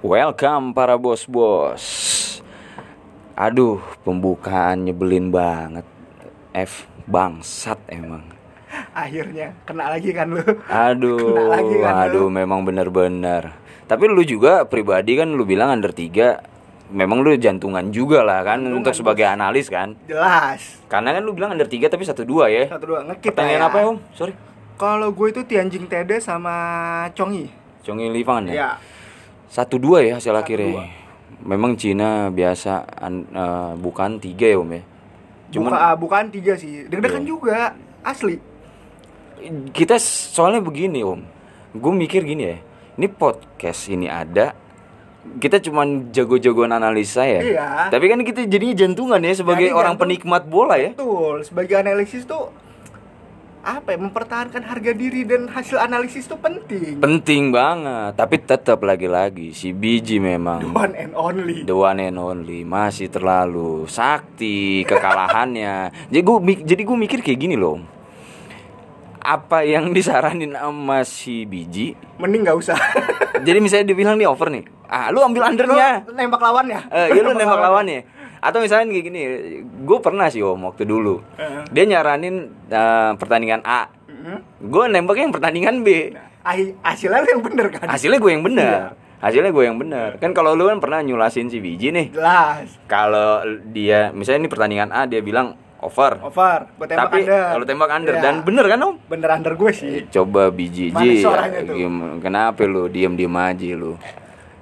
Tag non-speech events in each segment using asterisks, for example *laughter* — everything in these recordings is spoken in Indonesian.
Welcome para bos-bos. Aduh, pembukaan nyebelin banget. F bangsat emang. Akhirnya kena lagi kan lu. Aduh, *laughs* Kena lagi kan lu. aduh memang bener-bener. Tapi lu juga pribadi kan lu bilang under 3 Memang lu jantungan juga lah kan Jantungan, untuk sebagai analis kan. Jelas. Karena kan lu bilang under 3 tapi 1 2 ya. Satu dua ngekip Pertanyaan lah apa ya, Om? Sorry. Kalau gue itu Tianjing Tede sama Chongyi. Chongyi Livan ya. Ya. Satu dua ya hasil Satu akhirnya. dua. Memang Cina biasa an- eh, bukan tiga ya om ya. Cuman Buka, bukan tiga sih. Deg-degan Iya. juga. Asli. kita soalnya begini om. Gue mikir gini ya. Ini podcast ini ada. Kita cuman jago-jagoan analisa ya. Iya. Tapi kan kita jadinya jantungan ya sebagai Jadi orang jantung- penikmat bola ya. Betul. Sebagai analisis tuh apa ya mempertahankan harga diri dan hasil analisis tuh penting. Penting banget. Tapi tetap lagi-lagi si biji memang. The one and only. The one and only masih terlalu sakti kekalahannya. *laughs* jadi gue jadi gue mikir kayak gini loh. Apa yang disaranin sama si biji? Mending nggak usah. *laughs* Jadi misalnya dibilang nih over nih. Ah, lu ambil undernya. Lu nembak lawannya. Eh, iya lu nembak lawannya. Atau misalnya kayak gini, gue pernah sih om waktu dulu. Heeh. Dia nyaranin eh, pertandingan A. Mhm. Gue nembaknya yang pertandingan B. Ah- Hasilnya lu yang bener kan? Hasilnya gue yang Iya. benar. Hasilnya gue yang benar. Kan kalau lu kan pernah nyulasin si biji nih. Jelas. kalau dia misalnya ini pertandingan A dia bilang over Over. Buat tembak tapi kalau tembak under Iya. dan bener kan om bener under gue sih. coba biji Mana ji gimana kenapa lu diem diem aja lu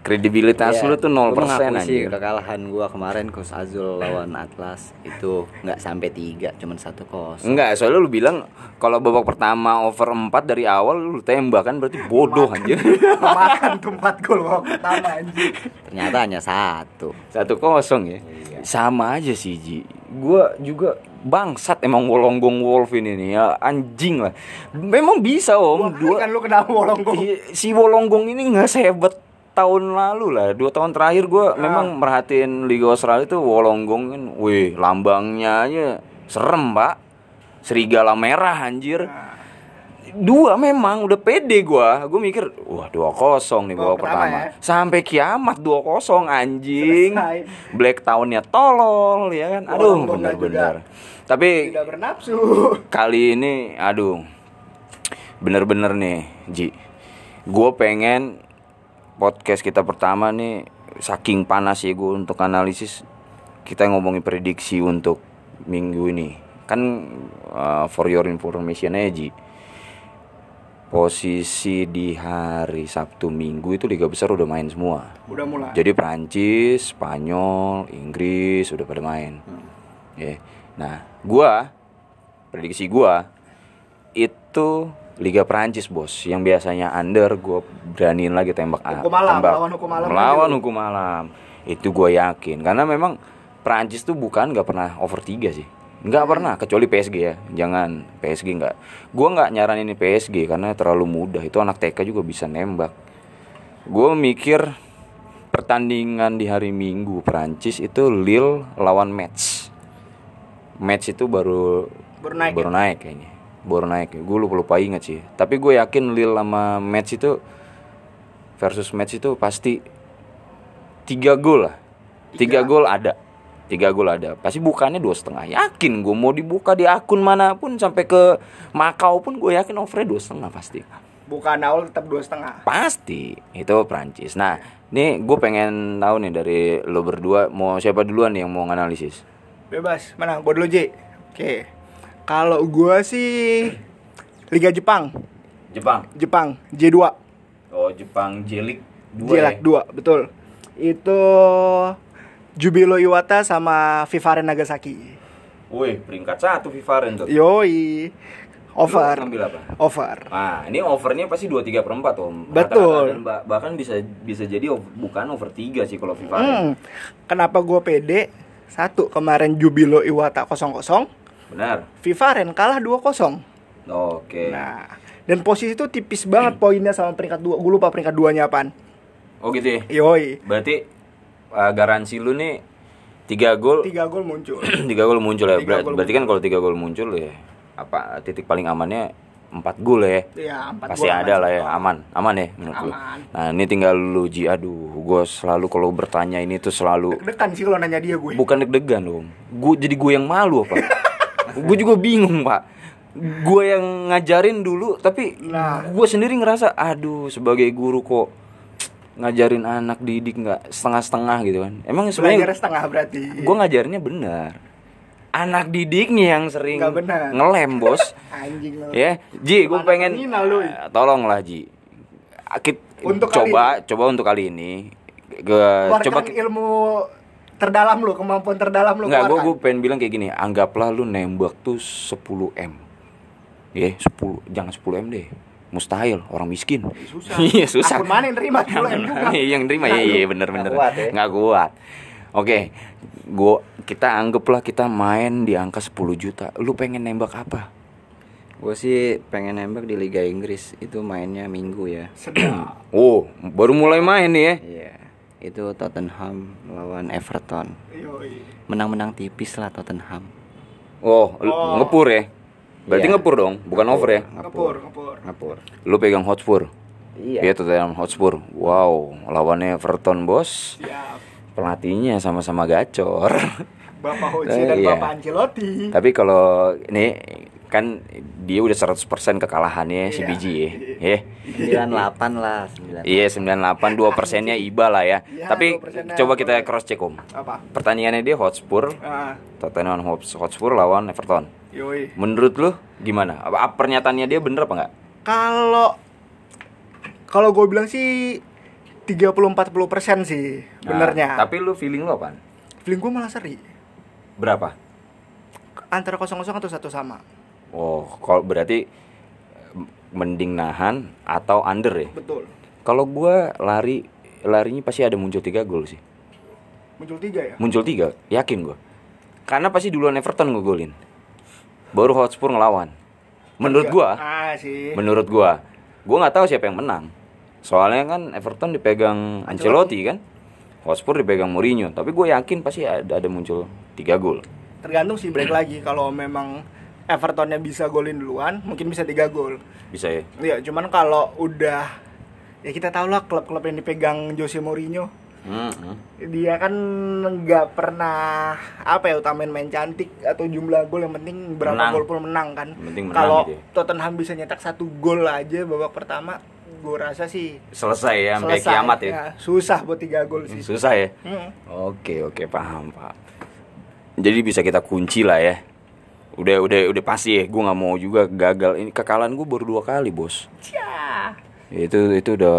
kredibilitas lu tuh 0% Gua mengakui Iya. sih anjir kekalahan gua kemarin Coach Azul lawan Atlas itu nggak sampai tiga cuman satu kos Enggak, soalnya lu bilang kalau babak pertama over 4 dari awal lu tembak kan berarti bodoh anjir. *laughs* Makan tuh 4 gol babak *laughs* pertama anjing. ternyata hanya satu Satu kosong ya. Iya. Sama aja sih Ji. Gua juga bangsat emang Wolonggong Wolf ini nih ya anjing lah. Memang bisa om. Dua kan lu kenapa wolonggong? Iya, si Wolonggong ini nggak sehebat tahun lalu lah dua tahun terakhir gue Ah. memang merhatiin Liga Australia itu Wolonggong kan. Wih lambangnya aja serem pak. Serigala merah anjir. Ah. dua memang udah pede gua. Gue mikir wah dua kosong nih babak Babak pertama pertama. ya. sampai kiamat dua kosong anjing. Selesai. Black Townnya tolol ya kan? Aduh bener-bener. Tapi Tidak kali ini aduh. Bener-bener nih Ji. Gue pengen podcast kita pertama nih saking panas ya gue untuk analisis kita ngomongin prediksi untuk minggu ini kan uh, for your information aja Ji posisi di hari Sabtu Minggu itu liga besar udah main semua Udah mulai. jadi Prancis, Spanyol, Inggris udah pada main. Ya. Nah, gua prediksi gua itu Liga Prancis, Bos. Yang biasanya under gua beraniin lagi tembak Hukum malam, tembak. lawan hukum malam Melawan hukum malam. Itu gua yakin karena memang Prancis tuh bukan nggak pernah over 3 sih. Nggak pernah kecuali PSG ya. Jangan PSG nggak. Gua nggak nyaranin ini PSG karena terlalu mudah. Itu anak TK juga bisa nembak. Gue mikir pertandingan di hari Minggu Prancis itu Lille lawan Metz. Metz itu baru Baru naik baru ya? naik kayaknya. Baru naik. Gue lupa lupa inget sih. Tapi gue yakin Lille sama Metz itu versus Metz itu pasti tiga gol lah. Tiga gol ada. Tiga gol ada. Pasti bukannya dua setengah. Yakin gue mau dibuka di akun mana pun sampai ke Makau pun gue yakin overnya dua setengah pasti. Bukan awal tetap dua setengah. Pasti itu Prancis. Nah, nih gue pengen tahu nih dari lo berdua mau siapa duluan nih yang mau nganalisis? Bebas. Mana? Gua dulu J. Oke. Kalau gua sih Liga Jepang. Jepang. Jepang J2. Oh Jepang Jelik Jelak 2, betul. Itu Jubilo Iwata sama Vivaren Nagasaki. Wih peringkat satu Vivaren tuh. Yoi. Over. Lu ngambil apa? Over. Nah, ini overnya pasti 2 3 per 4 om. Betul. Rata-rata dan ba- bahkan bisa bisa jadi ov- bukan over 3 sih kalau Vivaren. Hmm. Kenapa gua pede? Satu, kemarin Jubilo Iwata 0-0. Benar. Vivaren kalah 2-0. Oke. Nah, dan posisi itu tipis banget poinnya sama peringkat 2. Gue lupa peringkat 2-nya apaan. Oh gitu ya. Yoi. Berarti uh, garansi lu nih 3 gol 3 gol muncul. *clears throat* tiga gol muncul ya Tiga Ber- berarti kan kalau tiga gol muncul ya apa titik paling amannya empat gol ya Iya, 4 pasti ada lah ya aman aman ya menurut lu Aman. nah ini tinggal lu ji aduh gue selalu kalau bertanya ini tuh selalu Deg-degan sih kalau nanya dia gue. bukan deg-degan dong gue jadi gue yang malu apa *laughs* gue juga bingung pak gue yang ngajarin dulu tapi Nah. gue sendiri ngerasa aduh sebagai guru kok ngajarin anak didik nggak setengah-setengah gitu kan emang sebenarnya setengah berarti. gue ngajarinnya benar anak didiknya yang sering ngelem bos *laughs* Anjing lo. ya Ji gue pengen. Eh, tolonglah Ji Untuk kali coba coba untuk kali ini gue Keluarkan coba ilmu terdalam lu, kemampuan terdalam lu. Nggak, gue gue pengen bilang kayak gini, anggaplah lu nembak tuh 10 m, ya 10 jangan 10 m deh, mustahil orang miskin. Susah. *laughs* Iya susah. Akun mana yang nerima 10 M juga? Iya, yang nerima ya iya bener bener. Nggak kuat ya. Nggak kuat. Oke, gua kita anggaplah kita main di angka 10 juta. Lu pengen nembak apa? Gue sih pengen nembak di Liga Inggris itu mainnya minggu ya. Sedap. *clears throat* Oh, baru mulai main nih ya. Iya. Itu Tottenham lawan Everton. Menang-menang tipis lah Tottenham. Oh, Oh. ngepur ya. Berarti Iya. ngepur dong, bukan over ya. Ngepur, ngepur. Ngepur. Lu pegang Hotspur. Iya. Iya, Tottenham Hotspur. Wow, lawannya Everton, Bos. Siap. Pelatihnya sama-sama gacor. Bapak Hoji Eh, dan iya. Bapak Ancelotti. Tapi kalau ini kan dia udah 100% kekalahannya si Iya. biji ya. Ya. 98 lah, 98. Iya 98 2 persennya Iba lah ya. Iya, Tapi 2%-nya coba kita cross check om. Apa? Pertandingannya dia Hotspur, Ah, Tottenham Hotspur lawan Everton. yoi. Menurut lu gimana? Apa apa pernyataannya dia bener apa enggak? Kalau kalau gue bilang sih 30-40 persen sih benernya. Nah, tapi lu feeling lu apaan? feeling gue malah seri. Berapa? Antara kosong kosong atau satu sama. Oh, kalau berarti eh, mending nahan atau under ya? Betul. Kalau gua lari larinya pasti ada muncul tiga gol sih. Muncul tiga ya. Muncul tiga, yakin gua. Karena pasti duluan Everton ngegolin. Baru Hotspur ngelawan. Menurut gua, Ah sih. menurut gua, gua nggak tahu siapa yang menang. Soalnya kan Everton dipegang Ancelotti kan, Hotspur dipegang Mourinho. Tapi gue yakin pasti ada ada muncul tiga gol. Tergantung sih break lagi. Kalau memang Evertonnya bisa golin duluan, mungkin bisa tiga gol. Bisa ya? Iya, cuman kalau udah ya kita tahu lah klub-klub yang dipegang Jose Mourinho Hmm, hmm. dia kan nggak pernah apa ya utamain main cantik atau jumlah gol yang penting berapa Menang. gol pun menang kan kalau gitu ya. Tottenham bisa nyetak satu gol aja babak pertama gue rasa sih Selesai ya sampai kiamat ya. susah buat tiga gol sih Susah ya. Hmm. Oke oke paham pak. Jadi bisa kita kunci lah ya. Udah udah udah pasti ya. Gue nggak mau juga gagal. Ini kekalahan gue baru dua kali bos. Cia. Itu itu udah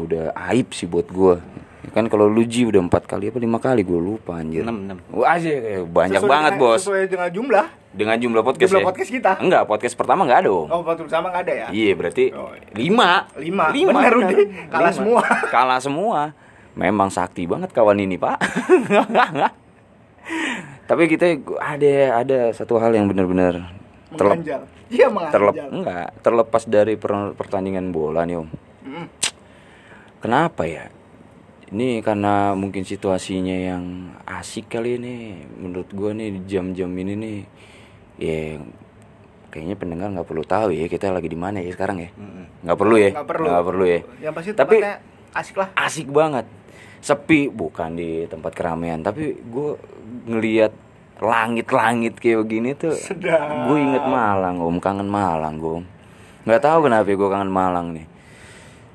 udah aib sih buat gue. Kan kalau lu Ji udah empat kali apa lima kali gue lupa anjir. 6 6. Wah aja banyak Sesuai banget dengan- bos. sesuai dengan jumlah Dengan jumlah podcast Jumlah ya. podcast kita. Enggak podcast pertama nggak ada om. oh waktu sama nggak ada ya Iya berarti Oh, lima. Lima. Bener, Rudi. Kalah semua. *laughs* Kalah semua. Memang sakti banget kawan ini pak. *laughs* Tapi kita ada ada satu hal yang benar-benar terlep, *laughs* iya terlep enggak terlepas dari per- pertandingan bola nih om. Hmm. Kenapa ya? Ini karena mungkin situasinya yang asik kali ini. Menurut gua nih di jam-jam ini nih, ya kayaknya pendengar nggak perlu tahu ya kita lagi di mana ya sekarang ya. Nggak perlu ya. nggak perlu Nggak perlu ya. yang pasti Tapi- asik lah Asik banget. Sepi bukan di tempat keramaian, tapi gua ngelihat langit-langit kayak begini tuh. Gue inget Malang, om kangen Malang, gue. Nggak tahu kenapa gue kangen Malang nih.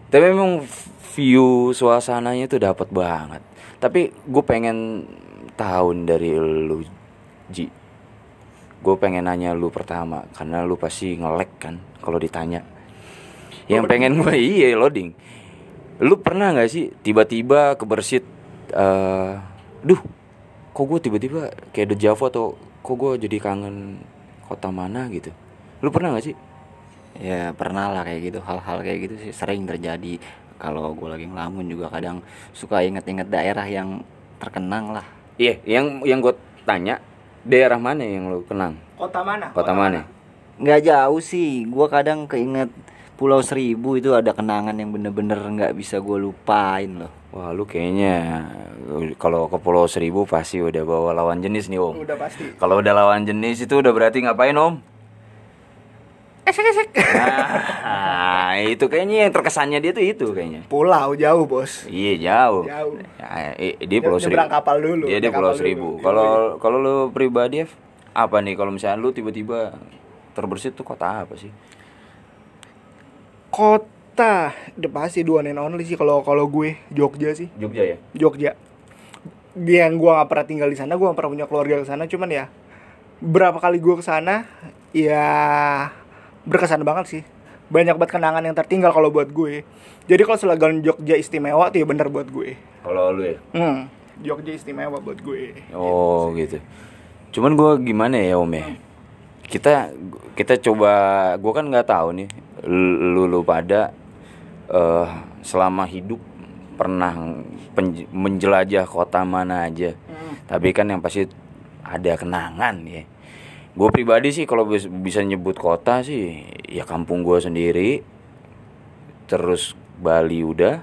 Tapi memang view suasananya tuh dapat banget. Tapi gue pengen tahun dari lu, Ji. Gue pengen nanya lu pertama, karena lu pasti ngelek kan kalau ditanya. Yang pengen gue iya loading. Lu pernah nggak sih tiba-tiba kebersit, eh, duh, kok gue tiba-tiba kayak dejavu atau kok gue jadi kangen kota mana gitu? Lu pernah nggak sih? Ya pernah lah kayak gitu hal-hal kayak gitu sih sering terjadi kalau gue lagi ngelamun juga kadang suka inget-inget daerah yang terkenang lah Iya, yang yang gue tanya daerah mana yang lu kenang? kota mana Kota mana? nggak jauh sih gue kadang keinget Pulau Seribu itu ada kenangan yang bener-bener nggak bisa gue lupain loh Wah, lu kayaknya kalau ke Pulau Seribu pasti udah bawa lawan jenis nih, Om. udah pasti Kalau udah lawan jenis itu udah berarti ngapain, Om? esek-esek. Nah, itu kayaknya yang terkesannya dia tuh itu kayaknya. Pulau jauh, Bos. Iya jauh. Jauh. Ya, eh, dia Pulau Seribu. Kapal dulu. Dia dia Pulau Seribu. Kalau kalau lu pribadi apa nih kalau misalnya lu tiba-tiba terbersit tuh kota apa sih? Kota. Udah pasti dua and only sih kalau kalau gue. Jogja sih. Jogja ya. Jogja. Dia yang gue nggak pernah tinggal di sana gue nggak pernah punya keluarga ke sana. Cuman ya berapa kali gue ke sana ya berkesan banget sih. Banyak banget kenangan yang tertinggal kalau buat gue. Jadi kalau slogan Jogja istimewa tuh ya bener buat gue. Kalau lu ya. hmm, Jogja istimewa buat gue. Oh gitu. Cuman gua gimana ya Om ya? Kita kita coba gua kan nggak tahu nih lu lu pada eh selama hidup pernah menjelajah kota mana aja. Tapi kan yang pasti ada kenangan ya. Gue pribadi sih kalau bis- bisa nyebut kota sih ya kampung gua sendiri. Terus Bali udah.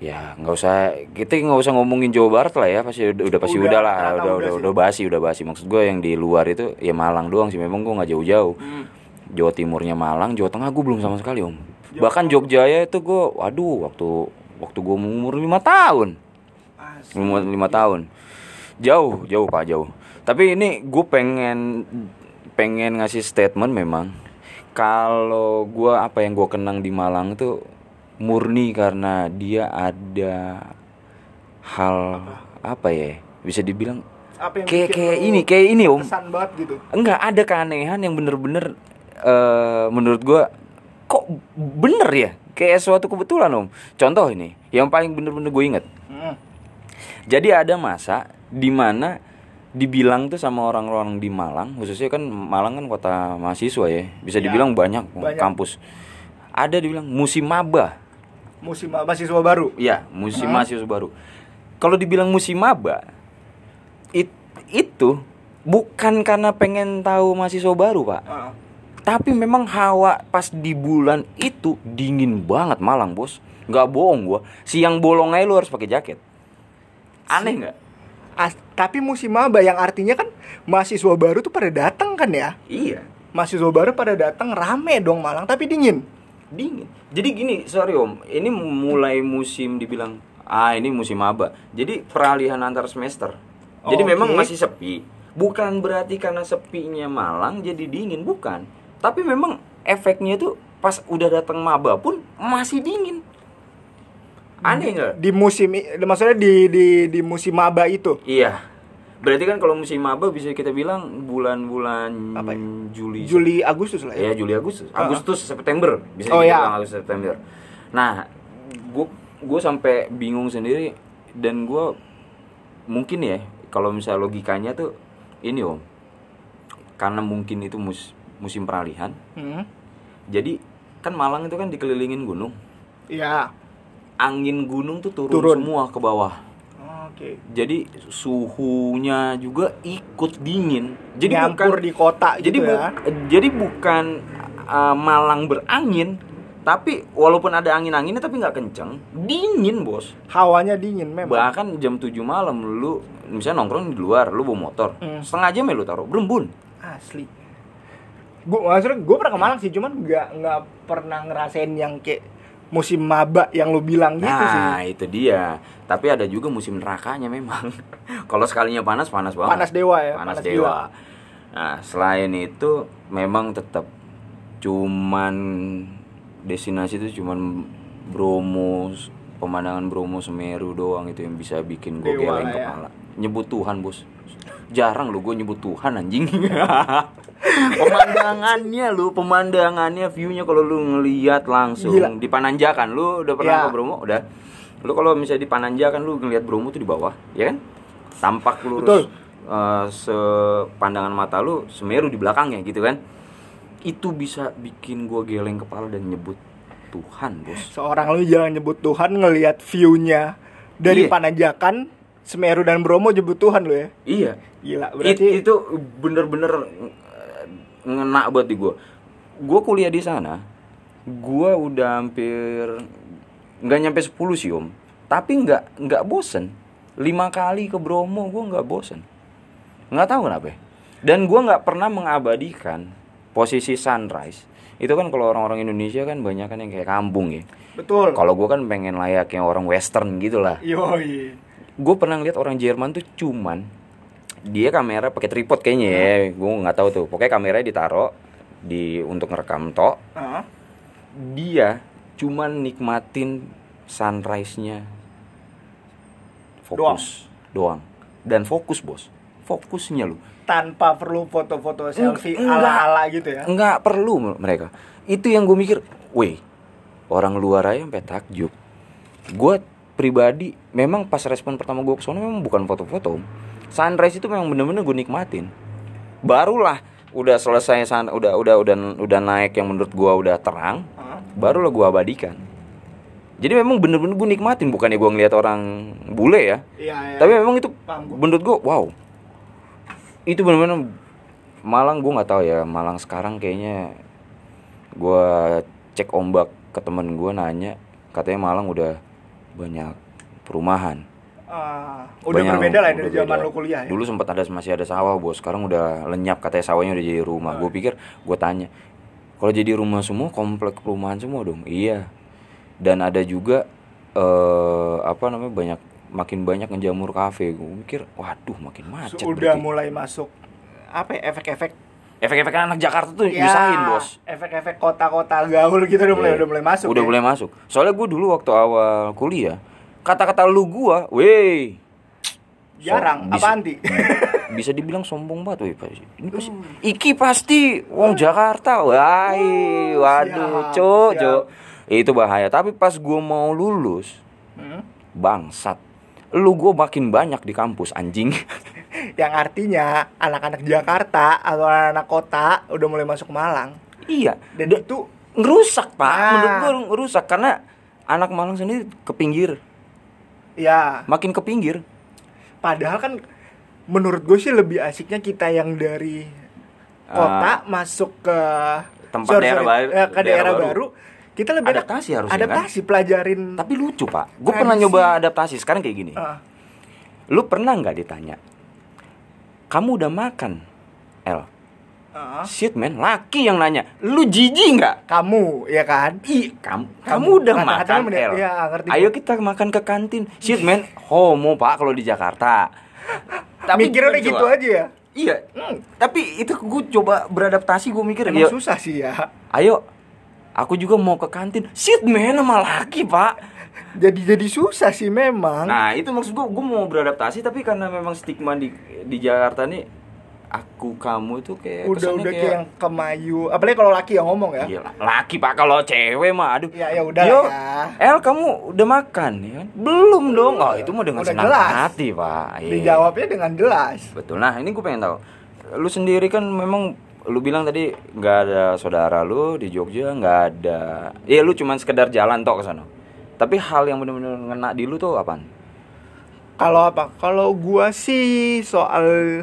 Ya nggak usah kita nggak usah ngomongin Jawa Barat lah ya pasti udah, udah pasti Udah, udah, lah udah udah udah udah basi udah basi maksud gue yang di luar itu ya Malang doang sih memang gue nggak jauh-jauh Jawa Timurnya Malang Jawa Tengah gue belum sama sekali om. Bahkan Jogja ya itu gue waduh waktu waktu gue umur lima tahun. Umur lima tahun. Jauh jauh pak jauh. Tapi ini gue pengen pengen ngasih statement memang kalau gue apa yang gue kenang di Malang itu murni karena dia ada hal apa, ya bisa dibilang apa yang kayak kayak ini kayak ini om. kesan banget gitu? Enggak ada keanehan yang bener-bener eh menurut gua kok bener ya kayak suatu kebetulan om contoh ini yang paling bener-bener gue inget Hmm. jadi ada masa di mana dibilang tuh sama orang-orang di Malang khususnya kan Malang kan kota mahasiswa ya bisa Ya, dibilang banyak, banyak. kampus ada dibilang musim maba musim mahasiswa baru Iya, musim Hmm. mahasiswa baru. Kalau dibilang musim maba, it- itu bukan karena pengen tahu mahasiswa baru, Pak. Ah. Tapi memang hawa pas di bulan itu dingin banget Malang, Bos. Nggak bohong gua. Siang bolong aja lu harus pakai jaket. Aneh nggak? As- tapi musim maba yang artinya kan mahasiswa baru tuh pada datang kan ya Iya, mahasiswa baru pada datang rame dong Malang tapi dingin dingin. Jadi gini, sorry Om, ini mulai musim dibilang ah ini musim maba. Jadi peralihan antar semester. Jadi Oke. memang masih sepi. Bukan berarti karena sepinya Malang jadi dingin, bukan. Tapi memang efeknya tuh pas udah datang maba pun masih dingin. Aneh nggak? di musim maksudnya di di di musim maba itu Iya. Berarti kan kalau musim maba bisa kita bilang bulan-bulan Apa ya? Juli, Juli Agustus lah Ya ya Juli Agustus. Agustus September bisa Oh, ya. Agustus September. Nah, gue gue sampai bingung sendiri dan gue mungkin ya kalau misalnya logikanya tuh ini om, karena mungkin itu mus- musim peralihan, Hmm. jadi kan Malang itu kan dikelilingin gunung, ya angin gunung tuh turun, Turun. semua ke bawah. oke Jadi suhunya juga ikut dingin. Jadi nyampur bukan di kota jadi gitu bu- ya jadi bukan uh, Malang berangin, tapi walaupun ada angin-anginnya tapi nggak kenceng, dingin bos. hawanya dingin memang Bahkan jam 7 malam lu misalnya nongkrong di luar, lu bawa motor, Hmm. setengah jam ya lu taruh berembun. asli gue maksudnya gue pernah ke Malang sih cuman nggak nggak pernah ngerasain yang kayak musim maba yang lu bilang gitu sih Nah itu dia. Tapi ada juga musim nerakanya memang. *laughs* Kalau sekalinya panas panas banget. panas dewa ya panas, panas dewa. gila. Nah, selain itu memang tetap cuman destinasi itu cuman Bromo, pemandangan Bromo Semeru doang itu yang bisa bikin gue Dewa geleng ya. kepala. Nyebut Tuhan, Bos. Jarang lu gue nyebut Tuhan anjing. *laughs* pemandangannya lu, pemandangannya, view-nya kalau lu ngelihat langsung Gila. di Pananjakan, lu udah pernah Ya. ke Bromo? Udah. Lu kalau misalnya di Pananjakan lu ngelihat Bromo tuh di bawah, ya kan? Tampak lurus Betul. eh, sepandangan mata lu Semeru di belakangnya gitu kan. Itu bisa bikin gua geleng kepala dan nyebut Tuhan, Bos. seorang lu jangan nyebut Tuhan ngelihat view-nya dari Iya. Pananjakan Semeru dan Bromo nyebut Tuhan lu ya Iya. gila It- berarti itu bener-bener eh, ngena buat di gua. Gua kuliah di sana. Gua udah hampir nggak nyampe 10 sih om. Tapi nggak nggak bosen. Lima kali ke Bromo gua nggak bosen. Nggak tahu kenapa. ya. Dan gua nggak pernah mengabadikan posisi sunrise itu kan kalau orang-orang Indonesia kan banyak kan yang kayak kampung ya Betul. kalau gue kan pengen layaknya orang western gitu lah Yoi. Gue pernah lihat orang Jerman tuh cuman dia kamera pakai tripod kayaknya ya. Gue nggak tahu tuh. Pokoknya kameranya ditaruh di untuk ngerekam tok Ah, dia cuman nikmatin sunrise-nya. Fokus. Doang. dan fokus bos. Fokusnya lu. Tanpa perlu foto-foto selfie ala-ala gitu ya. nggak perlu mereka. Itu yang gue mikir weh orang luar aja sampai takjub. Gue pribadi memang pas respon pertama gue ke sana memang bukan foto-foto sunrise itu memang bener-bener gue nikmatin. Barulah udah selesai sun, udah udah udah udah naik yang menurut gue udah terang Ah, barulah gue abadikan. Jadi memang bener-bener gue nikmatin bukannya gue ngeliat orang bule ya. Iya, iya. tapi memang itu menurut gue wow. Itu bener-bener Malang gue nggak tahu ya Malang sekarang kayaknya gue cek ombak ke temen gue nanya katanya Malang udah banyak perumahan Ah, udah Banyak- berbeda lah dari udah zaman lu kuliah ya. Dulu sempat ada masih ada sawah bos, sekarang udah lenyap katanya sawahnya udah jadi rumah. Gue pikir, gue tanya, kalau jadi rumah semua komplek perumahan semua dong? Iya. Dan ada juga eh apa namanya banyak makin banyak ngejamur kafe. Gue mikir, waduh makin macet. Udah berarti. mulai masuk apa ya, efek-efek anak Jakarta tuh Ya, nyusahin bos. Efek-efek kota-kota gaul gitu udah mulai Iya. udah mulai masuk. Udah ya. mulai masuk. Soalnya gue dulu waktu awal kuliah, kata-kata lu gua, weh, jarang. So- Apa anti? *laughs* bisa dibilang sombong banget weh pasti. Ini pasti Iki pasti wong Jakarta. Wah, waduh, siap, cok, cok. Itu bahaya. Tapi pas gua mau lulus, Hmm? bangsat. Lu gua makin banyak di kampus anjing. *laughs* Yang artinya anak-anak Jakarta atau anak-anak kota udah mulai masuk Malang. iya, Dan itu ngerusak, Pak. Nah. Menurut gua ngerusak karena anak Malang sendiri ke pinggir, ya makin ke pinggir. padahal kan menurut gue sih lebih asiknya kita yang dari kota masuk ke Ah. Tempat daerah baru- eh, ke daerah, daerah baru. baru. Kita lebih ada- Adaptasi harusnya, kan? adaptasi pelajarin Tapi lucu, Pak. Gue pernah nyoba adaptasi. Sekarang kayak gini. Ah, Lu pernah nggak ditanya? Kamu udah makan? El. ah. Shit man, laki yang nanya. Lu jijik nggak? kamu ya kan Ih, kamu, kamu Kamu. udah Kata-katanya makan, bener. El. Iya, ngerti Ayo kita makan ke kantin. Shit man, homo pak kalau di Jakarta. *laughs* mikirnya udah gitu aja ya Iya, tapi itu gue coba beradaptasi gue mikir emang ya, susah sih ya Ayo, aku juga mau ke kantin. Shit man, sama laki pak. jadi jadi susah sih memang Nah itu maksud gue, gue mau beradaptasi tapi karena memang stigma di di Jakarta nih, aku kamu itu kayak udah udah kayak yang kemayu apalagi kalau laki yang ngomong ya Iya, laki pak kalau cewek mah aduh. Ya, ya udah Yo, lah El kamu udah makan ya? Belum dong. Oh itu mah dengan Udah senang jelas. hati pak. Iya. dijawabnya dengan jelas Betul. Nah ini gue pengen tahu. Lu sendiri kan memang lu bilang tadi nggak ada saudara lu di Jogja nggak ada. Iya lu cuman sekedar jalan tok ke sana. Tapi hal yang bener-bener ngena di lu tuh apaan? Kalau apa? Kalau gua sih soal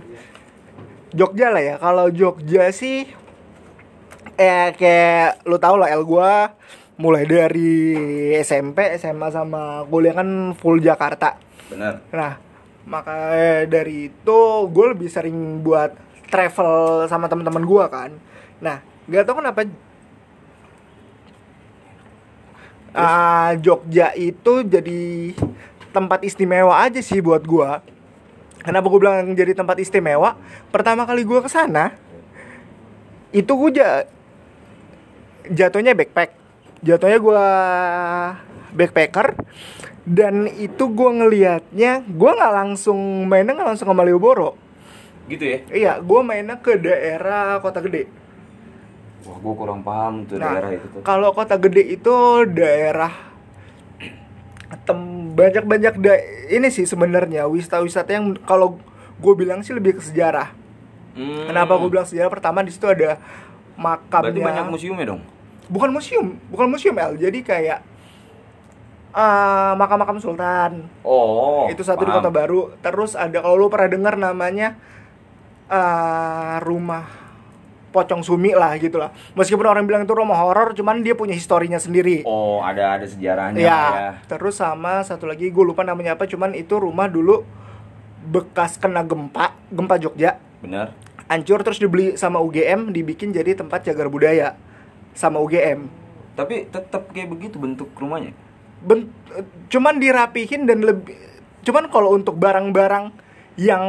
Jogja lah ya. Kalau Jogja sih eh kayak lu tau lah El gua mulai dari SMP, SMA sama kuliah kan full Jakarta. Bener. Nah, maka dari itu gue lebih sering buat travel sama teman-teman gua kan. Nah, nggak tahu kenapa ah, Jogja itu jadi tempat istimewa aja sih buat gua. Kenapa gue bilang jadi tempat istimewa? Pertama kali gua ke sana itu gue ja- jatuhnya backpack. Jatuhnya gua backpacker dan itu gua ngelihatnya gua nggak langsung mainnya nggak langsung ke Malioboro. Gitu ya? Iya, gua mainnya ke daerah kota gede. Wah gue kurang paham tuh Nah, daerah itu tuh. kalau kota gede itu daerah tem banyak-banyak da- ini sih sebenarnya wisata-wisata yang kalau gue bilang sih lebih ke sejarah. Hmm. Kenapa gue bilang sejarah? Pertama di situ ada makamnya. Berarti banyak museumnya dong. Bukan museum, bukan museum El. Jadi kayak ah, makam-makam sultan. Oh. itu satu di paham. kota baru. Terus ada kalau lu pernah dengar namanya ah, rumah Pocong Sumi lah gitu lah. Meskipun orang bilang itu rumah horor, cuman dia punya historinya sendiri. Oh ada ada sejarahnya ya. ya. Terus sama satu lagi gue lupa namanya apa, cuman itu rumah dulu bekas kena gempa, gempa Jogja. Bener. hancur terus dibeli sama UGM dibikin jadi tempat jagar budaya sama UGM Tapi tetap kayak begitu bentuk rumahnya. Ben- cuman dirapihin dan lebih cuman kalau untuk barang-barang yang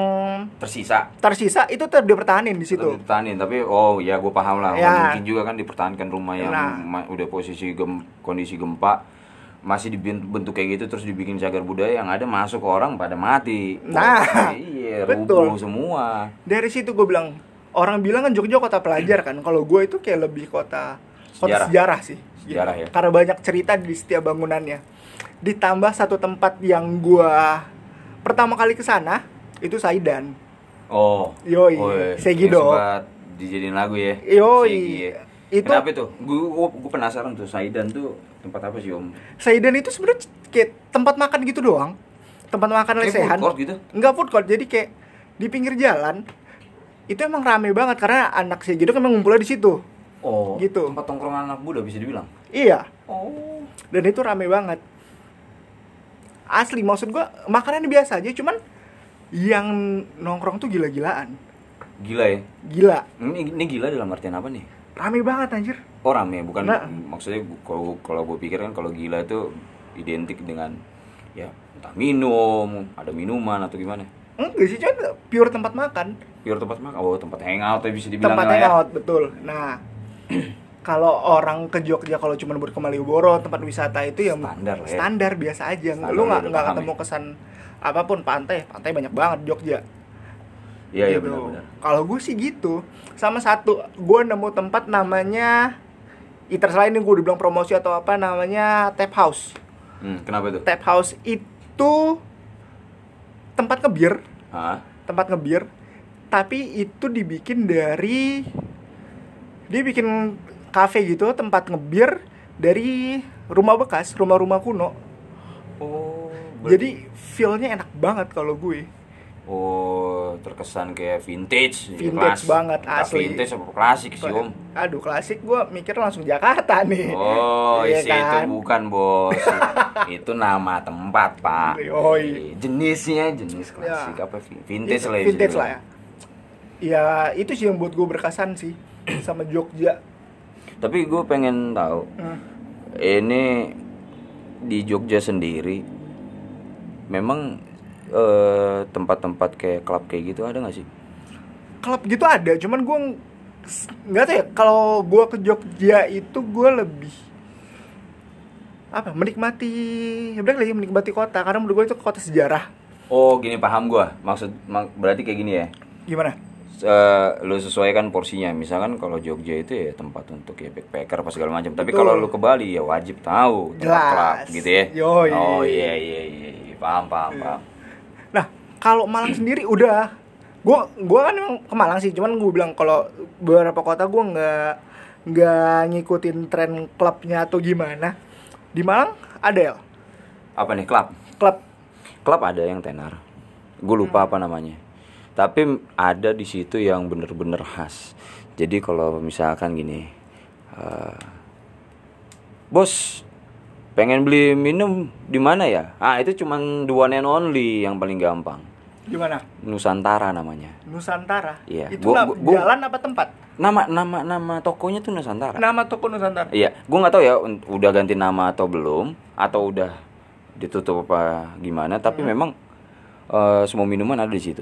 Tersisa. tersisa itu tetap dipertahanin di situ Tetap Dipertahanin, tapi oh ya gue paham lah. Ya. Mungkin juga kan dipertahankan rumah yang Nah. udah posisi gem- kondisi gempa masih dibentuk kayak gitu terus dibikin cagar budaya yang ada masuk orang pada mati. Nah, Oh, *laughs* iya, *laughs* betul. rubuh semua. dari situ gue bilang orang bilang kan Jogja kota pelajar kan kalau gue itu kayak lebih kota kota Sejarah. sejarah sih Sejarah ya. karena banyak cerita di setiap bangunannya ditambah satu tempat yang gue pertama kali ke sana itu Saidan Oh. Yoi, iya. Segido. Yang sempat dijadiin lagu ya. Yoi. Segi ya. Itu- Kenapa itu? Gue gue penasaran tuh Saidan tuh tempat apa sih Om? Saidan itu sebenarnya kayak tempat makan gitu doang tempat makan Kayak lesehan food court gitu. Enggak food court jadi kayak di pinggir jalan itu emang rame banget karena anak Segido kan emang ngumpulnya di situ Oh. Gitu. Tempat tongkrongan anak muda bisa dibilang. iya Oh. dan itu rame banget asli maksud gua makanan biasa aja cuman yang nongkrong tuh gila-gilaan Gila ya. gila Ini, ini gila dalam artian apa nih? rame banget anjir Oh rame, bukan Nah. maksudnya kalau kalau gue pikir kan kalau gila itu identik dengan ya entah minum, ada minuman atau gimana. enggak sih cuman pure tempat makan Pure tempat makan, oh tempat hangout ya bisa dibilang tempat ya. hangout betul nah *clears throat* kalau orang ke Jogja kalau cuma buat ke Malioboro tempat wisata itu ya Standar lah ya. standar biasa aja Standar lu nggak ketemu ya. Apa pun pantai pantai banyak banget Jogja Iya iya Gitu. benar-benar. Kalau gue sih gitu. Sama satu, gue nemu tempat namanya Eater selain ini gue dibilang promosi atau apa namanya Tap House. Hmm, kenapa itu? Tap House itu tempat ngebir, Hah? tempat ngebir, tapi itu dibikin dari dia bikin cafe gitu, tempat ngebir dari rumah bekas, rumah-rumah kuno. Oh. Jadi feel-nya enak banget kalau gue. Oh, terkesan kayak vintage, Vintage banget, Entah asli. Vintage apa klasik sih, Om? Aduh klasik gue mikir langsung Jakarta nih. Oh, Iya isi itu kan? bukan, Bos. *laughs* itu nama tempat, Pak. Yoi. Jenisnya jenis klasik Ya. apa vintage Itu lah ya vintage lah ya. Ya itu sih yang buat gue berkesan sih *clears throat* sama Jogja. Tapi gue pengen tahu Hmm. ini di Jogja sendiri memang eh, tempat-tempat kayak klub kayak gitu ada nggak sih? Klub gitu ada, cuman gue ng- nggak tahu ya. Kalau gue ke Jogja itu gue lebih apa menikmati ya lagi menikmati kota karena menurut gue itu kota sejarah Oh, gini paham gua. Maksud mak- berarti kayak gini ya. gimana Eh, lu sesuaikan porsinya. Misalkan kalau Jogja itu ya tempat untuk ya backpacker apa segala macam. Tapi kalau lu ke Bali ya wajib tahu tempat Jelas. klub gitu ya. Yoi. Oh iya iya iya, iya. Paham paham Iya. paham. Nah, kalau Malang sendiri udah gua gua kan emang ke Malang sih, cuman gue bilang kalau beberapa kota gua nggak nggak ngikutin tren klubnya atau gimana. Di Malang ada ya Apa nih klub? klub Klub ada yang tenar. Gue lupa apa namanya. Tapi ada di situ yang bener-bener khas. Jadi kalau misalkan gini, eh, bos pengen beli minum di mana ya? Ah itu the one and only yang paling gampang. gimana? Nusantara namanya. Nusantara. Iya, Itu gua- na- gua- gua- jalan apa tempat? Nama nama nama tokonya tuh Nusantara. Nama toko Nusantara. Iya, gue nggak tahu ya udah ganti nama atau belum atau udah ditutup apa gimana. Tapi Hmm. memang eh, semua minuman ada di situ.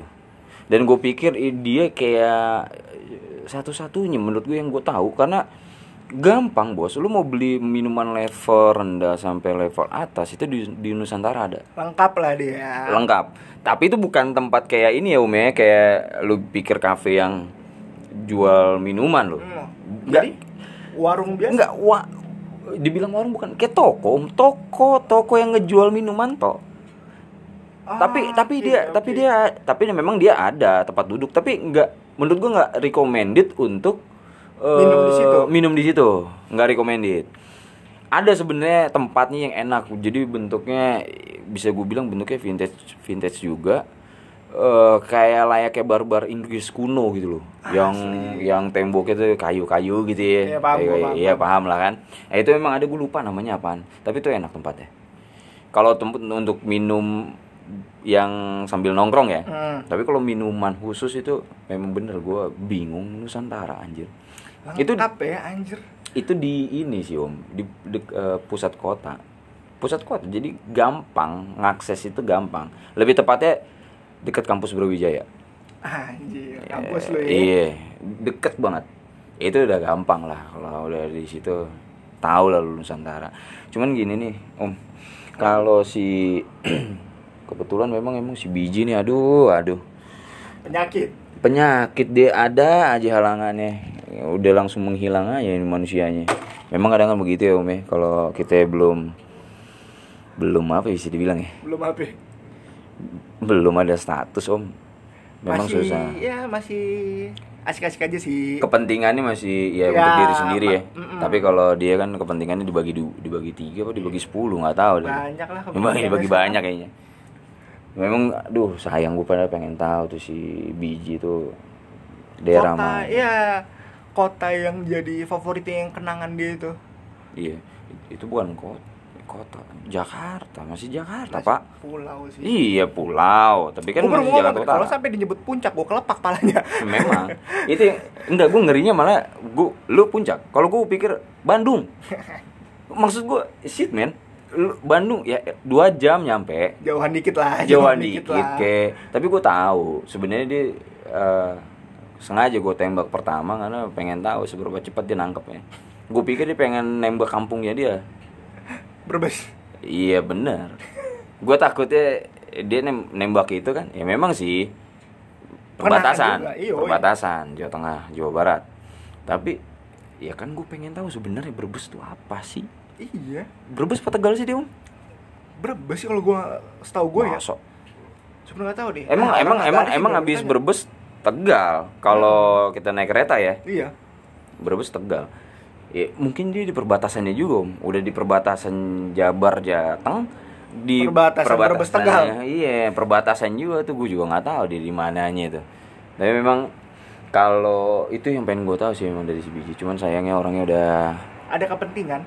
Dan gue pikir dia kayak satu-satunya menurut gue yang gue tahu karena gampang bos. Lu mau beli minuman level rendah sampai level atas itu di, di Nusantara ada Lengkap lah dia. lengkap. Tapi itu bukan tempat kayak ini ya ya, kayak lu pikir kafe yang jual minuman loh. Hmm. Jadi warung biasa. enggak wa dibilang warung bukan kayak toko. Toko, toko yang ngejual minuman toh. Ah, tapi tapi dia oke. tapi dia tapi memang dia ada tempat duduk, tapi enggak menurut gua enggak recommended untuk eh, Minum di situ. Minum di situ, enggak recommended. Ada sebenarnya tempatnya yang enak. Jadi bentuknya bisa gue bilang bentuknya vintage vintage juga. eh kayak layaknya barbar Inggris kuno gitu loh. Yang yang temboknya tuh kayu-kayu gitu ya. Iya, paham, gua paham, Iya, paham lah kan. Nah, itu memang ada gue lupa namanya apaan. Tapi itu enak tempatnya. Kalau tempat untuk minum yang sambil nongkrong ya. Hmm. Tapi kalau minuman khusus itu memang bener gue bingung Nusantara anjir. Itu Lengkap ya anjir. itu di ini sih om. Di, di- eh, pusat kota. Pusat kota jadi gampang. Ngakses itu gampang. Lebih tepatnya dekat kampus Brawijaya. Anjir, kampus lu ya. iya. Deket banget. Itu udah gampang lah kalau udah di situ. Tahu lah lu Nusantara. Cuman gini nih om. Kalau si *clears throat* kebetulan memang emang si biji nih aduh aduh. Penyakit. penyakit dia ada aja halangannya Ya, udah langsung menghilang aja ini manusianya. Memang kadang kan begitu ya om ya. Kalau kita belum belum apa ya bisa dibilang ya. Belum HP. belum ada status om. Memang masih, susah. Ya, masih asik-asik aja sih. kepentingannya masih ya, Ya, untuk diri sendiri ya. ma- mm-mm. tapi kalau dia kan kepentingannya dibagi du- dibagi tiga apa dibagi sepuluh nggak tahu Banyak lah dibagi, dibagi banyak kayaknya. Memang aduh sayang gue pada pengen tahu tuh si biji tuh daerah mana. ya kota yang jadi favoritnya yang kenangan dia itu. Iya, itu bukan kota, kota Jakarta, masih Jakarta, Masih Pak. Pulau sih. Iya, pulau, tapi kan Gua masih ngomong Jakarta tuh, Utara. kalau sampai dinyebut puncak gua kelepak palanya. *laughs* Memang. itu yang- enggak gue ngerinya malah gua lu puncak. Kalau gue pikir Bandung. *laughs* Maksud gue shit, man. Lu- Bandung ya dua jam nyampe. Jauhan dikit lah, Jauhan dikit, lah. ke. Tapi gue tahu sebenarnya dia eh, sengaja gue tembak pertama karena pengen tahu seberapa cepat dia nangkepnya. Gue pikir dia pengen nembak kampungnya dia. Brebes. Iya bener Gue takutnya dia nem- nembak itu kan Ya memang sih Perbatasan juga, iya, Perbatasan Jawa Tengah, Jawa Barat Tapi Ya kan gue pengen tahu sebenarnya Brebes itu apa sih Iya. Brebes apa Tegal sih dia om? Brebes sih kalau gua setahu gua ya. Sebenarnya nggak tahu deh. Emang Ah, emang emang emang habis. Brebes Tegal. Kalau kita naik kereta ya Iya. Brebes Tegal. Ya, mungkin dia di perbatasannya juga om. Udah di perbatasan Jabar Jateng di Perbatasan Brebes Tegal. iya perbatasan juga tuh. Gue juga nggak tahu di di mananya itu. Tapi memang kalau itu yang pengen gue tahu sih memang dari si biji. Cuman sayangnya orangnya udah Ada kepentingan.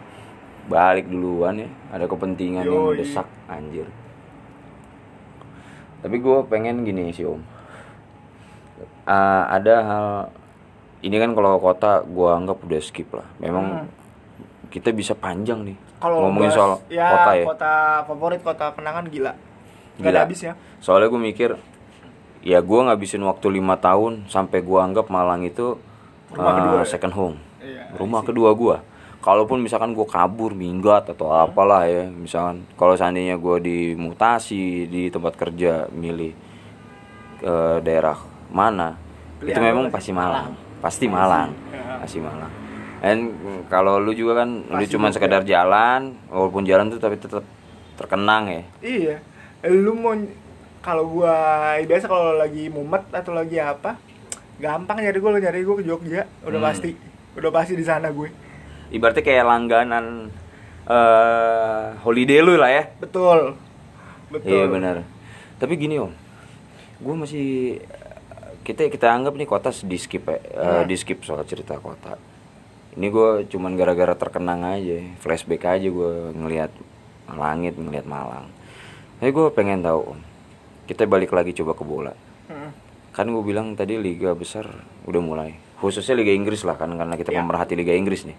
balik duluan ya. Ada kepentingan yang Yoi. mendesak anjir. Tapi gue pengen gini sih om Ah, ada hal ini kan kalau kota gue anggap udah skip lah memang Hmm. kita bisa panjang nih Kalau ngomongin bahas- soal ya, kota ya Kota favorit, kota kenangan gila. Gila. ada habisnya. soalnya gue mikir ya gue ngabisin waktu lima tahun sampai gue anggap Malang itu Rumah eh, kedua ya? second home Iya, rumah kedua gue kalaupun misalkan gue kabur minggat atau apalah ya misalkan kalau seandainya gue dimutasi di tempat kerja milih ke daerah mana itu memang lu pasti Malang Malang. pasti Malang pasti Malang dan mm, kalau lu juga kan lu Pasti cuma juga. sekedar jalan walaupun jalan tuh tapi tetap terkenang ya Iya. Lu mau kalau gua biasa kalau lagi mumet atau lagi apa, gampang nyari gua nyari gua ke Jogja, udah Hmm. pasti. Udah pasti di sana gue. ibaratnya kayak langganan eh holiday lu lah ya Betul. Betul. Iya benar. Tapi gini om, gue masih kita kita anggap nih kota di skip ya, eh, di skip soal cerita kota. Ini gue cuman gara-gara terkenang aja, flashback aja gue ngelihat langit, ngelihat Malang. Tapi gue pengen tahu om, kita balik lagi coba ke bola. Hmm. Kan gue bilang tadi liga besar udah mulai, khususnya liga Inggris lah kan karena kita Ya. pemerhati liga Inggris nih.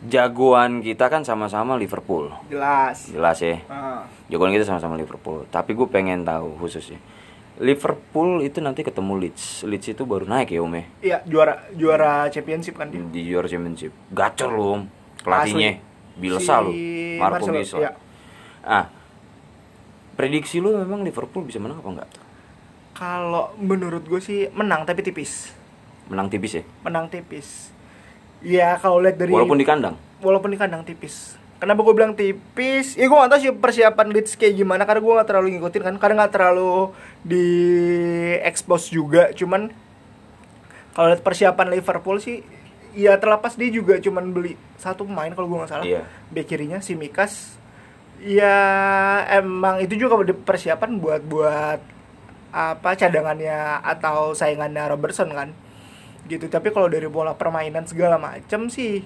Jagoan kita kan sama-sama Liverpool, Jelas. jelas ya. Ah. Jagoan kita sama-sama Liverpool. Tapi gue pengen tahu khususnya. Liverpool itu nanti ketemu Leeds. Leeds itu baru naik ya Om ya. Iya, juara juara championship kan dia. Di juara championship. Gacor loh Om. Pelatihnya. Bielsa Si loh. Marco Bielsa. iya. Ah. Prediksi lu memang Liverpool bisa menang apa enggak? Kalau menurut gue sih menang tapi tipis. Menang tipis ya. Menang tipis. Iya, kalau lihat dari Walaupun di kandang. walaupun di kandang tipis. Kenapa gue bilang tipis? Ya gue gak tahu sih persiapan Leeds kayak gimana karena gue gak terlalu ngikutin kan. Karena gak terlalu di expose juga. Cuman kalau lihat persiapan Liverpool sih ya terlepas dia juga cuman beli satu pemain kalau gue nggak salah. Iya. Bek kirinya si Mikas. Ya emang itu juga persiapan buat buat apa cadangannya atau saingannya Robertson kan gitu tapi kalau dari pola permainan segala macam sih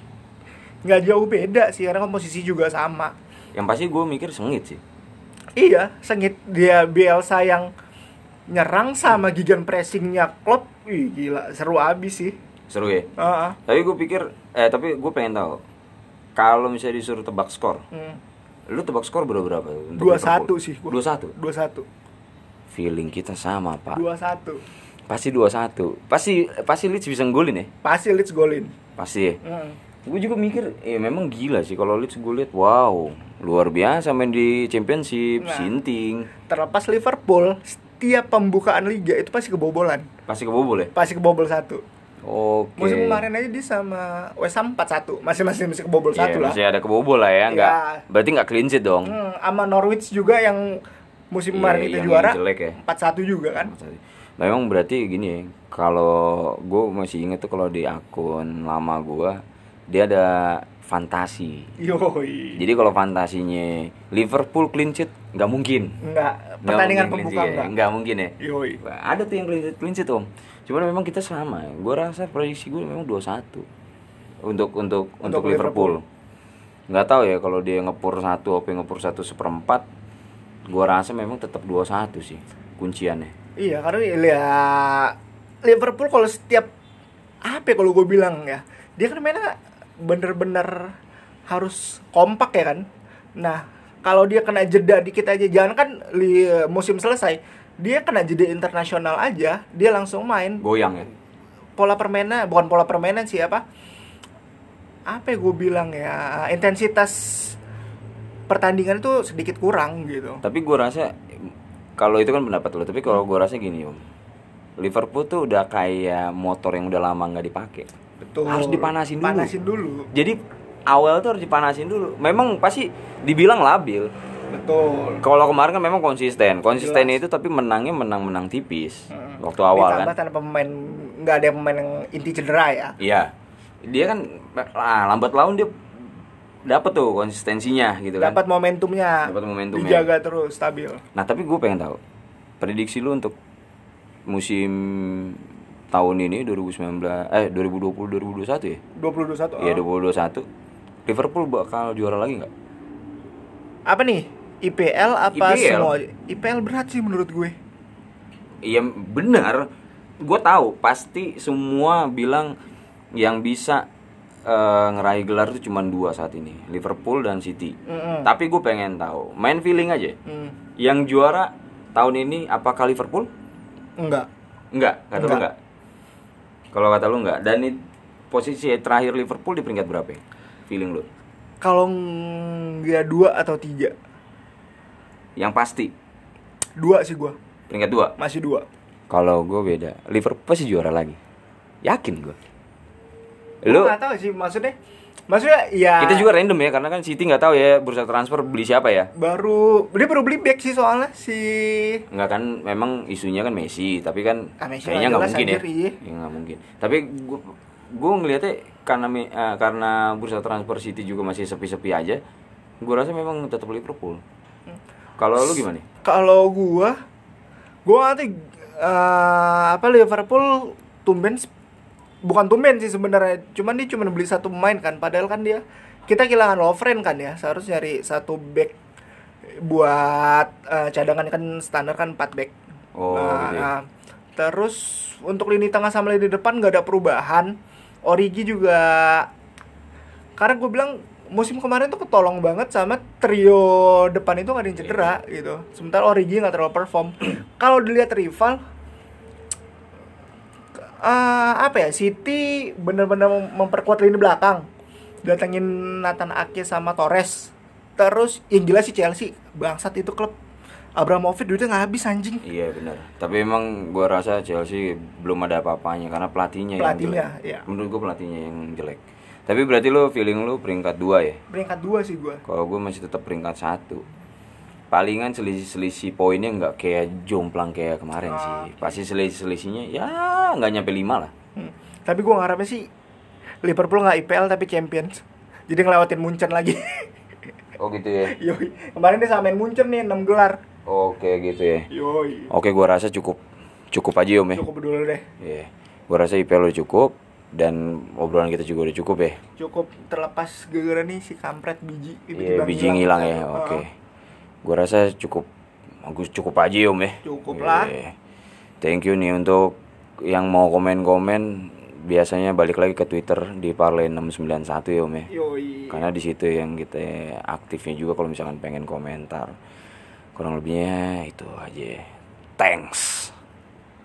nggak jauh beda sih karena komposisi juga sama Yang pasti gue mikir sengit sih. Iya, sengit dia Bielsa yang nyerang sama gigan pressingnya Klopp. Ih, gila, seru abis sih. Seru ya. Heeh. Tapi gue pikir, eh tapi gue pengen tahu. Kalau misalnya disuruh tebak skor, Hmm. lu tebak skor berapa berapa? Dua satu sih. Dua satu. Dua satu. Feeling kita sama pak. Dua satu. Pasti dua satu. Pasti pasti Leeds bisa nggolin ya. Pasti Leeds golin. Pasti ya. Hmm. Gue juga mikir, eh memang gila sih kalau Leeds gue lihat, wow, luar biasa main di Championship, Nah. sinting, Terlepas Liverpool, setiap pembukaan liga itu pasti kebobolan. pasti kebobol ya. Pasti kebobol satu. Oke. Musim kemarin aja dia sama West Ham 4-1. Masih masih masih kebobol Iya, satu lah. masih ada kebobol lah ya, nggak? Iya. Berarti nggak clean sheet dong. Hmm, sama Norwich juga yang musim Iya, kemarin itu yang juara jelek ya. 4-1 juga kan. Memang berarti gini ya, kalau gue masih inget tuh kalau di akun lama gue, dia ada fantasi. Yoi. Jadi kalau fantasinya Liverpool clean sheet nggak mungkin. Nggak pertandingan clean pembuka ya. enggak. Nggak mungkin ya. Yoi. Ada tuh yang clean sheet, clean sheet om. Cuman memang kita sama. Gue rasa prediksi gue memang 2-1 untuk untuk untuk, Liverpool. Nggak tahu ya kalau dia ngepur satu, apa ngepur satu seperempat. Gue rasa memang tetap 2-1 sih kunciannya. Iya, karena ya Liverpool kalau setiap apa ya kalau gue bilang ya, dia kan mainnya bener-bener harus kompak ya kan. Nah, kalau dia kena jeda dikit aja, jangan kan li, musim selesai, dia kena jeda internasional aja, dia langsung main. Goyang ya. Pola permainan, bukan pola permainan sih apa? Apa ya gue bilang ya, intensitas pertandingan itu sedikit kurang gitu. Tapi gue rasa kalau itu kan pendapat lo, tapi kalau gue rasa gini om. Liverpool tuh udah kayak motor yang udah lama nggak dipakai. Betul. Harus dipanasin dulu. Panasin dulu. Jadi awal tuh harus dipanasin dulu. Memang pasti dibilang labil. Betul. Kalau kemarin kan memang konsisten. Konsisten Jelas. itu tapi menangnya menang-menang tipis Hmm. waktu awal Ditambah kan. tanpa pemain nggak ada pemain yang inti cedera ya. Iya. Dia kan ah, lambat laun dia dapat tuh konsistensinya gitu kan. Dapat momentumnya. Dapat momentumnya. Dijaga terus stabil. Nah, tapi gue pengen tahu prediksi lu untuk musim tahun ini 2019 eh 2020 2021 ya? 2021. Iya, oh. 2021. Liverpool bakal juara lagi nggak? Apa nih? IPL apa IPL? semua? IPL berat sih menurut gue. Iya benar. Gue tahu pasti semua bilang yang bisa eh, ngeraih gelar itu cuma dua saat ini, Liverpool dan City. Mm-mm. Tapi gue pengen tahu, main feeling aja. Hmm. Yang juara tahun ini apakah Liverpool? Enggak. Enggak, kata Enggak. enggak. Kalau kata lu enggak. Dan ini posisi terakhir Liverpool di peringkat berapa? ya? Feeling lu? Kalau nggak dua atau tiga, Yang pasti dua sih gue. peringkat dua. Masih dua. Kalau gue beda, Liverpool pasti juara lagi. Yakin gue. Lu Lu nggak tahu sih maksudnya. Maksudnya ya. kita juga random ya karena kan City nggak tahu ya bursa transfer beli siapa ya. baru dia baru beli back sih soalnya si Nggak kan memang isunya kan Messi, tapi kan Ah, Messi kayaknya nggak mungkin ya. iya. Ya nggak mungkin. Tapi gue gue ngelihatnya karena eh, karena bursa transfer City juga masih sepi-sepi aja, gue rasa memang tetap Liverpool. Hmm. Kalau lu gimana? kalau gua gua nanti eh, apa Liverpool tumben bukan tumben sih sebenarnya. Cuman dia cuma beli satu pemain kan. Padahal kan dia kita kehilangan Lovren kan ya. Seharusnya nyari satu back buat eh, cadangan kan standar kan 4 back. Oh, Nah, gitu ya. nah, terus untuk lini tengah sama lini depan nggak ada perubahan. Origi juga karena gue bilang musim kemarin tuh ketolong banget sama trio depan itu nggak ada yang cedera gitu. Sementara Origi nggak terlalu perform. *clears throat* Kalau dilihat rival eh, apa ya City bener-bener mem- memperkuat lini belakang datengin Nathan Ake sama Torres terus yang jelas sih Chelsea bangsat itu klub Abramovich duitnya nggak habis anjing Iya benar. Tapi emang gue rasa Chelsea belum ada apa-apanya karena pelatihnya, Pelatihnya, yang jelek. iya. Menurut gue pelatihnya yang jelek. Tapi berarti lu feeling lu peringkat dua ya? peringkat dua sih gue Kalau gue masih tetap peringkat satu. Palingan selisih-selisih poinnya nggak kayak jomplang kayak kemarin Ah, sih. Pasti selisih-selisihnya ya nggak nyampe lima lah. Hmm. Tapi gue ngarepnya sih Liverpool nggak IPL tapi Champions. Jadi ngelewatin Munchen lagi. *laughs* Oh gitu ya. Yoi. Kemarin dia samain Munchen nih 6 gelar. Oke gitu ya. Yoi. Oke gue rasa cukup cukup aja om ya. Cukup dulu deh. Iya. Gue rasa IPL udah cukup dan obrolan kita juga udah cukup ya. Cukup terlepas gara-gara nih si kampret biji. Iya, biji ngilang ya. Oke. Gue rasa cukup Agus cukup aja ya, Om ya. Cukup lah. Iya. Thank you nih untuk yang mau komen-komen biasanya balik lagi ke Twitter di Parley 691 ya, Om ya. Yoi. Karena di situ yang kita aktifnya juga kalau misalkan pengen komentar. Kurang lebihnya itu aja. Thanks.